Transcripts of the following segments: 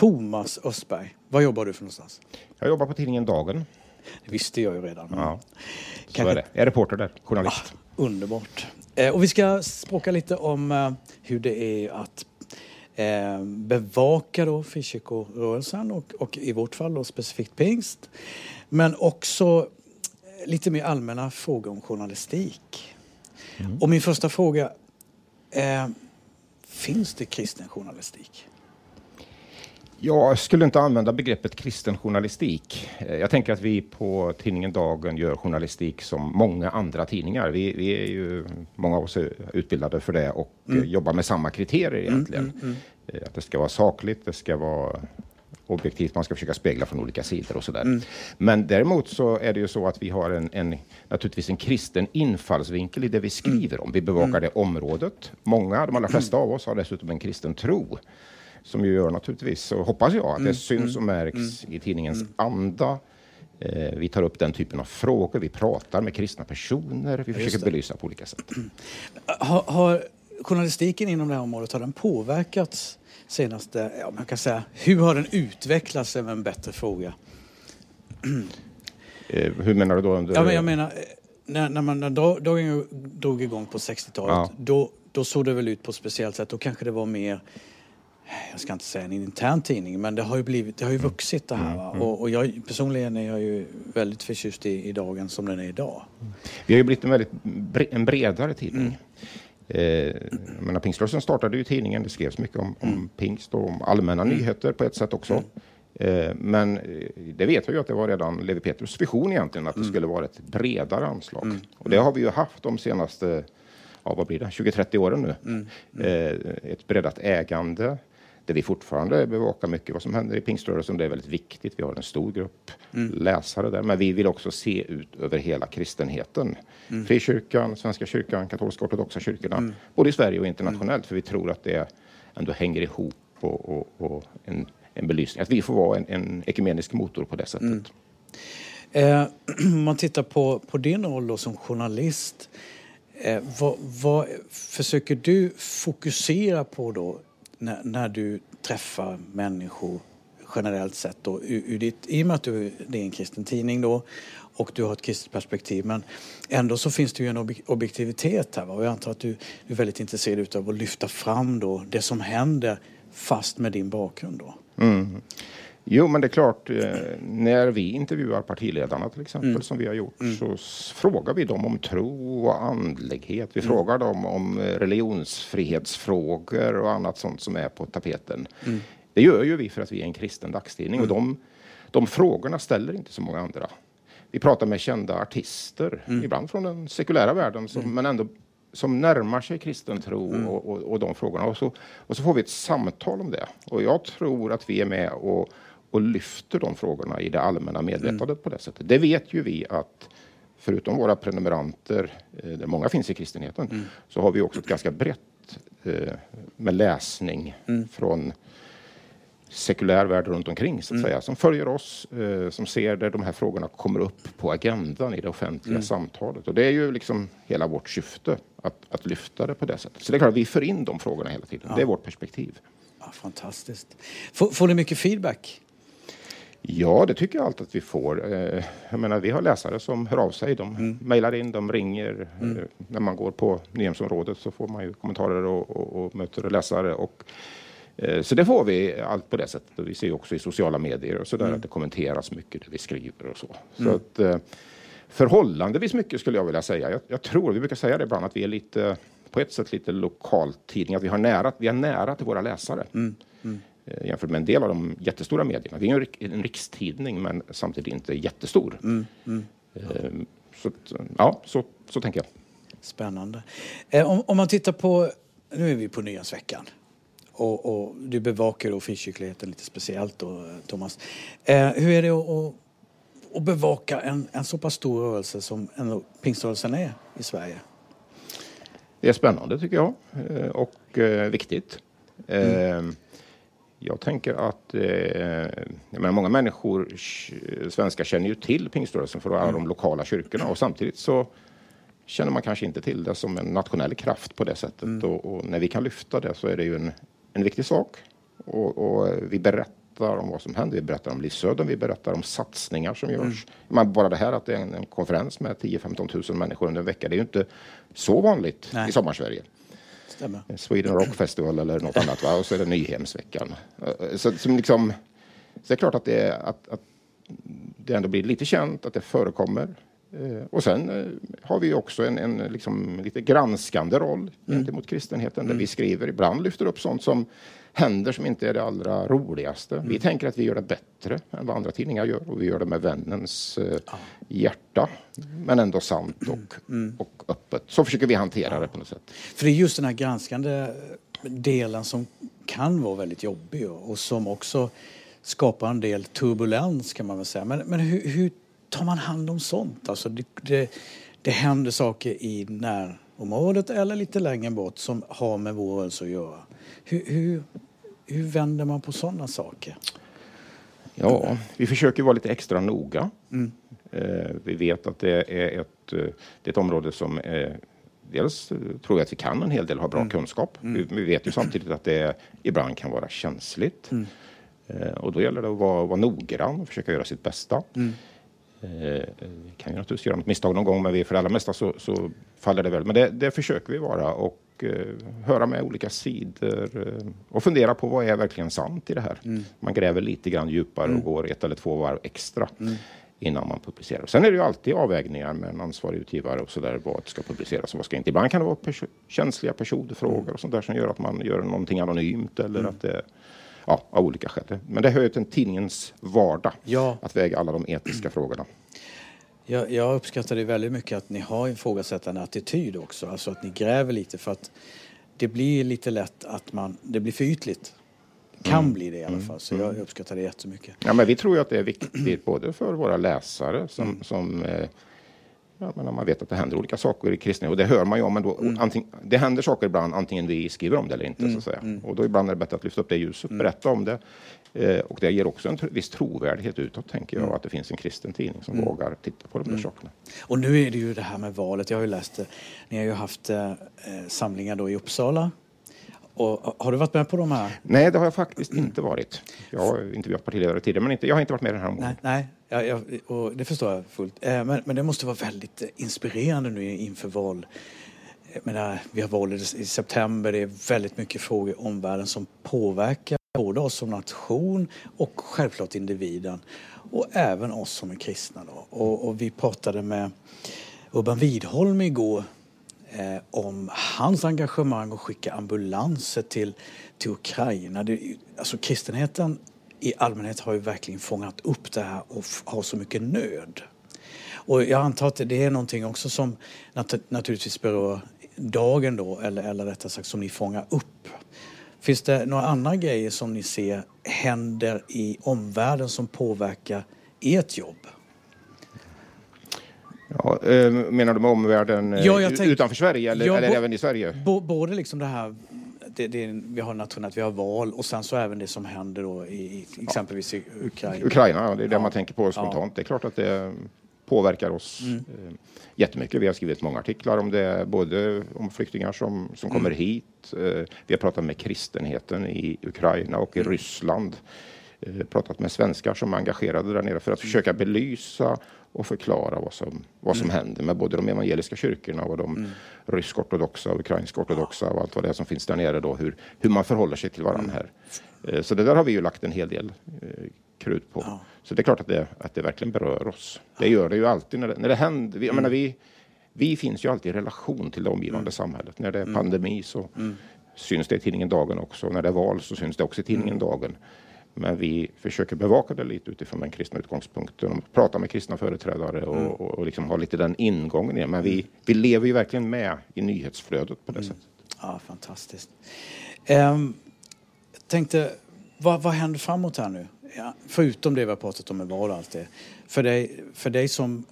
Thomas Östberg, vad jobbar du för någonstans? Jag jobbar på tidningen Dagen. Det visste jag ju redan. Ja, så Kanske- är det. Jag är reporter där, journalist. Underbart. Eh, och vi ska språka lite om eh, hur det är att eh, bevaka då frikyrkorörelsen och, och i vårt fall då specifikt pingst. Men också eh, lite mer allmänna frågor om journalistik. Och min första fråga, eh, finns det kristen journalistik? Jag skulle inte använda begreppet kristen journalistik. Eh, Jag tänker att vi på tidningen Dagen gör journalistik som många andra tidningar. Vi, vi är ju, många av oss är utbildade för det och eh, jobbar med samma kriterier egentligen. Eh, Att det ska vara sakligt, det ska vara objektivt, man ska försöka spegla från olika sidor och sådär. Men däremot så är det ju så att vi har en, en, naturligtvis en kristen infallsvinkel i det vi skriver om. Vi bevakar det området. Många, de allra flesta av oss har dessutom en kristen tro som ju gör naturligtvis, så hoppas jag, att det syns och märks i tidningens anda. Eh, vi tar upp den typen av frågor, vi pratar med kristna personer, vi försöker det. belysa på olika sätt. Har, har journalistiken inom det här området, har den påverkats senaste, ja man kan säga, hur har den utvecklats är en bättre fråga. Eh, hur menar du då? Under, Ja, men jag menar, eh, när, när man när dagen drog igång på 60-talet, Ja. då, då såg det väl ut på ett speciellt sätt. Då kanske det var mer, jag ska inte säga en intern tidning, men det har ju, blivit, det har ju Mm. vuxit det här. Va? Och, och jag, personligen är jag ju väldigt förtjust i, i dagen som den är idag. Vi har ju blivit en väldigt bre, en bredare tidning. Mm. Eh, menar, Pingströrelsen startade ju tidningen, det skrevs mycket om, Mm. om pingst och om allmänna nyheter på ett sätt också. Eh, men eh, det vet jag ju att det var redan Levi Petrus vision egentligen, att det Mm. skulle vara ett bredare anslag. Och det har vi ju haft de senaste, ja vad blir det, 20-30 åren nu. Mm. Eh, ett breddat ägande, där vi fortfarande bevakar mycket vad som händer i pingströrelsen. Det är väldigt viktigt. Vi har en stor grupp Mm. läsare där, men vi vill också se ut över hela kristenheten. Frikyrkan, Svenska kyrkan, katolska ortodoxa kyrkorna, både i Sverige och internationellt, för vi tror att det ändå hänger ihop och, och, och en, en belysning. Att vi får vara en, en ekumenisk motor på det sättet. Eh, om man tittar på, på din roll som journalist, eh, vad, vad försöker du fokusera på då när, när du träffar människor generellt sett då, ur, ur ditt, i och med att du, det är en kristen tidning då och du har ett kristet perspektiv men ändå så finns det ju en ob- objektivitet här va? och jag antar att du, du är väldigt intresserad av att lyfta fram då det som händer fast med din bakgrund då. Mm. Jo, men det är klart, eh, när vi intervjuar partiledarna till exempel, som vi har gjort, så s- frågar vi dem om tro och andlighet. Vi frågar dem om eh, religionsfrihetsfrågor och annat sånt som är på tapeten. Det gör ju vi för att vi är en kristen dagstidning och de, de frågorna ställer inte så många andra. Vi pratar med kända artister, ibland från den sekulära världen, som, men ändå som närmar sig kristen tro och, och, och de frågorna. Och så, och så får vi ett samtal om det. Och jag tror att vi är med och, och lyfter de frågorna i det allmänna medvetandet på det sättet. Det vet ju vi att förutom våra prenumeranter, eh, där många finns i kristenheten, så har vi också ett ganska brett eh, med läsning från sekulär värld runt omkring så att säga, som följer oss, eh, som ser där de här frågorna kommer upp på agendan i det offentliga samtalet. Och det är ju liksom hela vårt syfte, att, att lyfta det på det sättet. Så det är klart, vi för in de frågorna hela tiden. Det är vårt perspektiv. Ja, fantastiskt. Får, får du mycket feedback? Ja, det tycker jag alltid att vi får. Eh, Jag menar, vi har läsare som hör av sig. De mejlar in, de ringer. Eh, När man går på Nyhemsområdet så får man ju kommentarer och, och, och möter läsare. Och, eh, så det får vi allt på det sättet. Och vi ser också i sociala medier och så där att det kommenteras mycket det vi skriver och så. Så att, eh, förhållandevis mycket skulle jag vilja säga. Jag, jag tror, vi brukar säga det ibland, att vi är lite på ett sätt lite lokaltidning, att vi har nära, vi har nära till våra läsare. Eh, jämfört med en del av de jättestora medierna. Vi är en, en rikstidning men samtidigt inte jättestor. Eh, Så, ja, så, så tänker jag. Spännande. Eh, om, om man tittar på, nu är vi på Nyhetsveckan. Och, och du bevakar frikyrkligheten lite speciellt då, eh, Thomas. Eh, hur är det att, att, bevaka en, en så pass stor rörelse som ändå pingströrelsen är i Sverige? Det är spännande tycker jag eh, och eh, viktigt. Eh, Jag tänker att eh, många människor, sh- svenskar, känner ju till pingströrelsen för alla de lokala kyrkorna och samtidigt så känner man kanske inte till det som en nationell kraft på det sättet. Och, och när vi kan lyfta det så är det ju en, en viktig sak. Och, och vi berättar berättar om vad som händer. Vi berättar om livsöden, vi berättar om satsningar som görs. Mm. Men bara det här att det är en, en konferens med 10-15 000 människor under en vecka, det är ju inte så vanligt Nej. i Sommarsverige. Stämmer. Eh, Sweden Rock Festival eller något annat, va? och så är det Nyhemsveckan. Eh, så, som liksom, så det är klart att det, att, att det ändå blir lite känt, att det förekommer. Eh, och sen eh, har vi också en, en liksom, lite granskande roll mm. gentemot kristenheten där mm. vi skriver, ibland lyfter upp sånt som händer som inte är det allra roligaste. Mm. Vi tänker att vi gör det bättre än vad andra tidningar gör och vi gör det med vännens eh, ah. hjärta. Men ändå sant och, mm. och öppet. Så försöker vi hantera det på något sätt. För det är just den här granskande delen som kan vara väldigt jobbig och, och som också skapar en del turbulens kan man väl säga. Men, men hur, hur tar man hand om sånt? Alltså det, det, det händer saker i närområdet eller lite längre bort som har med vår rörelse att göra. Hur, hur, hur vänder man på sådana saker? Ja, vi försöker vara lite extra noga. Mm. Eh, vi vet att det är ett, eh, det är ett område som är, dels tror jag att vi kan en hel del, har bra mm. kunskap. Mm. Vi, vet ju samtidigt att det ibland kan vara känsligt. Mm. Eh, och då gäller det att vara, vara noggrann och försöka göra sitt bästa. Mm. Eh, vi kan ju naturligtvis göra något misstag någon gång, men vi, för det allra mesta så, så faller det väl. Men det, det försöker vi vara och eh, höra med olika sidor eh, och fundera på vad är verkligen sant i det här. Mm. Man gräver lite grann djupare mm. och går ett eller två varv extra. Mm. innan man publicerar. Sen är det ju alltid avvägningar med en ansvarig utgivare och så där vad ska publiceras och vad ska inte. Ibland kan det vara perso känsliga personfrågor mm. och sånt där som gör att man gör någonting anonymt eller mm. att det ja, av olika skäl. Men det hör ju till tidningens vardag ja. att väga alla de etiska frågorna. Jag, jag uppskattar det väldigt mycket att ni har ifrågasättande attityd också, alltså att ni gräver lite för att det blir lite lätt att man, det blir för ytligt. Kan mm. bli det i alla mm. fall, så jag mm. uppskattar det jättemycket. Ja, men vi tror att det är viktigt både för våra läsare som, mm. som eh, Ja, men man vet att det händer olika saker i kristna och det hör man ju om. Men då, mm. anting, det händer saker ibland, antingen vi skriver om det eller inte. Mm. Så att säga. Mm. Och då ibland är det bättre att lyfta upp det ljuset, mm. berätta om det. Eh, och det ger också en viss trovärdighet utåt, tänker jag, mm. att det finns en kristen tidning som mm. vågar titta på de där mm. sakerna. Och nu är det ju det här med valet. Jag har ju läst det. Ni har ju haft eh, samlingar då i Uppsala och, har du varit med på de här? Nej, det har jag faktiskt inte varit. Jag har intervjuat partiledare tidigare, men inte, jag har inte varit med den här omgången. Nej, nej jag, och det förstår jag fullt. Eh, men, men, det måste vara väldigt eh, inspirerande nu inför val. menar, vi har val i september, det är väldigt mycket frågor i omvärlden som påverkar både oss som nation och självklart individen. Och även oss som är kristna. Då. Och, och vi pratade med Urban Widholm igår eh, om hans engagemang att skicka ambulanser till, till Ukraina. Det, alltså kristenheten i allmänhet har ju verkligen fångat upp det här och har så mycket nöd. Och jag antar att det är någonting också som nat naturligtvis berör dagen då, eller, eller rättare sagt som ni fångar upp. Finns det några andra grejer som ni ser händer i omvärlden som påverkar ert jobb? Ja, eh, menar du med omvärlden eh, ja, tänk, utanför Sverige eller, ja, eller även i Sverige? både liksom det här det, det, vi har nationellt, vi har val och sen så även det som händer då i, exempelvis i Ukraina. Ukraina, ja, det är det ja. man tänker på spontant. Det är klart att det påverkar oss mm. eh, jättemycket. Vi har skrivit många artiklar om det, både om flyktingar som, som mm. kommer hit. Eh, vi har pratat med kristenheten i Ukraina och i mm. Ryssland. Eh, pratat med svenskar som är engagerade där nere för att försöka belysa och förklara vad som, vad som mm. händer med både de evangeliska kyrkorna och de mm. rysk-ortodoxa och ukrainsk-ortodoxa och allt vad det är som finns där nere då, hur, hur man förhåller sig till varandra mm. här. Eh, så det där har vi ju lagt en hel del eh, krut på. Ja. Så det är klart att det, att det verkligen berör oss. Det gör det ju alltid när det, när det händer. Vi, mm. menar, vi, vi finns ju alltid i relation till det omgivande mm. samhället. När det är mm. pandemi så mm. syns det i tidningen Dagen också. När det är val så syns det också i tidningen Dagen. Men vi försöker bevaka det lite utifrån den kristna utgångspunkten och prata med kristna företrädare och, mm. och, och liksom ha lite den ingången i. Men vi, vi lever ju verkligen med i nyhetsflödet på det mm. sättet. Ja, fantastiskt. Um, jag tänkte, vad, vad händer framåt här nu? Ja, förutom det vi har pratat om med val och allt det. För dig, för dig som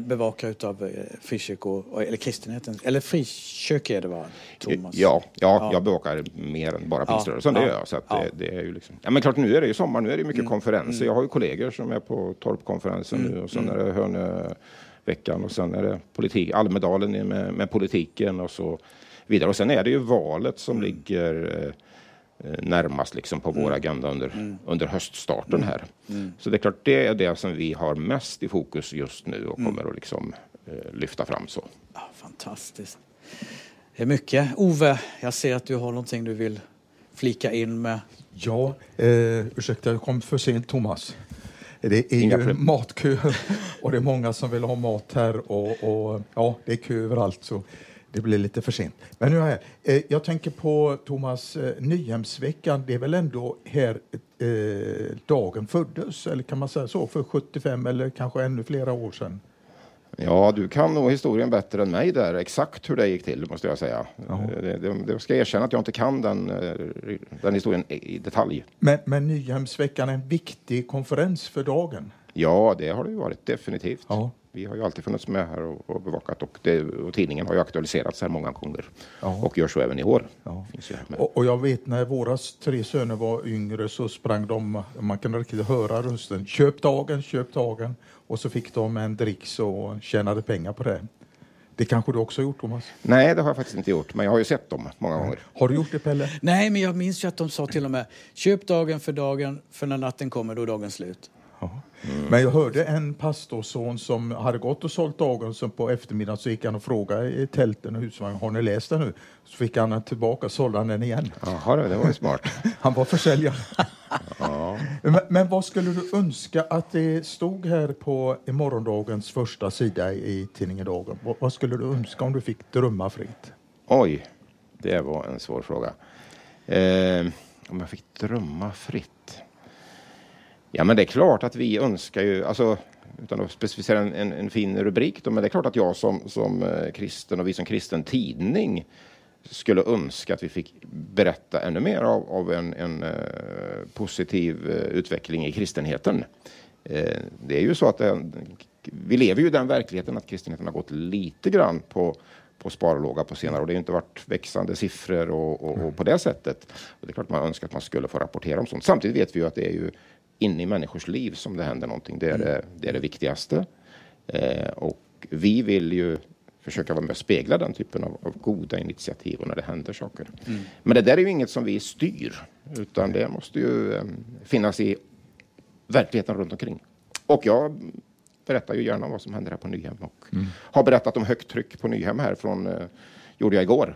bevakare utav eh, frikyrkor, eller kristenheten, eller frikyrka är det va, Thomas? Ja, ja, ja. jag bevakar mer än bara pingströrelsen, ja, det gör jag. Så ja. det, det, är ju liksom, ja men klart nu är det ju sommar, nu är det mycket mm. konferenser. Mm. Jag har ju kollegor som är på Torpkonferensen mm. nu och sen mm. är det Hörneveckan och sen är det politik, Almedalen med, med politiken och så vidare. Och sen är det ju valet som mm. ligger eh, eh, närmast liksom på vår agenda under, under höststarten här. Så det är klart, det är det som vi har mest i fokus just nu och kommer att liksom eh, lyfta fram så. Ja, fantastiskt. Det är mycket. Ove, jag ser att du har någonting du vill flika in med. Ja, eh, ursäkta, jag kom för sent Thomas. Det är Inga ju problem. matkö och det är många som vill ha mat här och, och ja, det är kö överallt så det blir lite för sent. Men nu är jag. Eh, jag tänker på Thomas, eh, Nyhemsveckan, det är väl ändå här eh, dagen föddes, eller kan man säga så, för 75 eller kanske ännu flera år sedan? Ja, du kan nog historien bättre än mig där, exakt hur det gick till måste jag säga. Det, det, det ska jag erkänna att jag inte kan den, den historien i i detalj. Men, men Nyhemsveckan är en viktig konferens för dagen. Ja, det har det ju varit definitivt. Ja. Vi har ju alltid funnits med här och, och bevakat och, det, och tidningen har ju aktualiserats här många gånger Ja. och gör så även i år. Ja. Finns ju här med. Och, och jag vet när våra tre söner var yngre så sprang de, man kunde riktigt höra rösten, köp dagen, köp dagen. Och så fick de en dricks och tjänade pengar på det. Det kanske du också har gjort Thomas? Nej, det har jag faktiskt inte gjort, men jag har ju sett dem många gånger. Har du gjort det Pelle? Nej, men jag minns ju att de sa till och med köp dagen för dagen, för när natten kommer då är dagen slut. Ja. Men jag hörde en pastorson som hade gått och sålt dagen som på eftermiddagen så gick han och frågade i tälten och husvagnen, har ni läst den nu? Så fick han den tillbaka och sålde den igen. Jaha, det var ju smart. Han var försäljare. Ja. Men, men vad skulle du önska att det stod här på i morgondagens första sida i tidningen Dagen? Vad, vad skulle du önska om du fick drömma fritt? Oj, det var en svår fråga. Eh, om jag fick drömma fritt? Ja, men det är klart att vi önskar ju, alltså utan att specificera en, en, en fin rubrik, då, men det är klart att jag som, som eh, kristen och vi som kristen tidning skulle önska att vi fick berätta ännu mer av, av en, en uh, positiv uh, utveckling i kristenheten. Uh, det är ju så att vi lever ju i den verkligheten att kristenheten har gått lite grann på, på sparlåga på senare år. Det har inte varit växande siffror och, och, och på det sättet. Och det är klart man önskar att man skulle få rapportera om sånt. Samtidigt vet vi ju att det är ju inne i människors liv som det händer någonting. Det är det, det, är det viktigaste. Eh, och vi vill ju försöka vara med och spegla den typen av, av goda initiativ och när det händer saker. Men det där är ju inget som vi styr, utan det måste ju eh, finnas i verkligheten runt omkring. Och jag berättar ju gärna om vad som händer här på Nyhem och har berättat om högt tryck på Nyhem här från, eh, gjorde jag igår.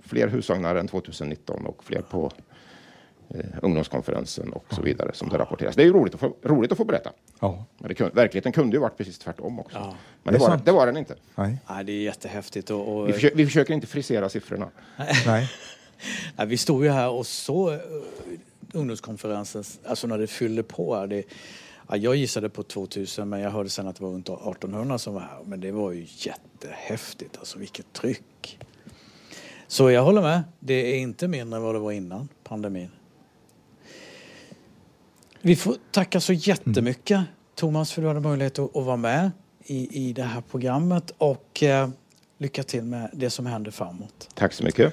Fler husvagnar än 2019 och fler på ungdomskonferensen och så vidare som det rapporteras. Det är ju roligt att få, roligt att få berätta. Ja, Men det verkligheten kunde ju varit precis tvärtom också. Ja. Men Det det var, det var den inte. nej, Nej, det är jättehäftigt. Och, och, Vi, försöker, vi försöker inte frisera siffrorna. nej. Nej, vi stod ju här och så uh, ungdomskonferensen, alltså när det fyllde på här. Det, ja, jag gissade på 2000 men jag hörde sen att det var runt 1800 som var här. Men det var ju jättehäftigt, alltså vilket tryck. Så jag håller med, det är inte mindre än vad det var innan pandemin. Vi får tacka så jättemycket mm. Thomas för att du hade möjlighet att, att vara med i, i det här programmet och eh, lycka till med det som händer framåt. Tack så mycket.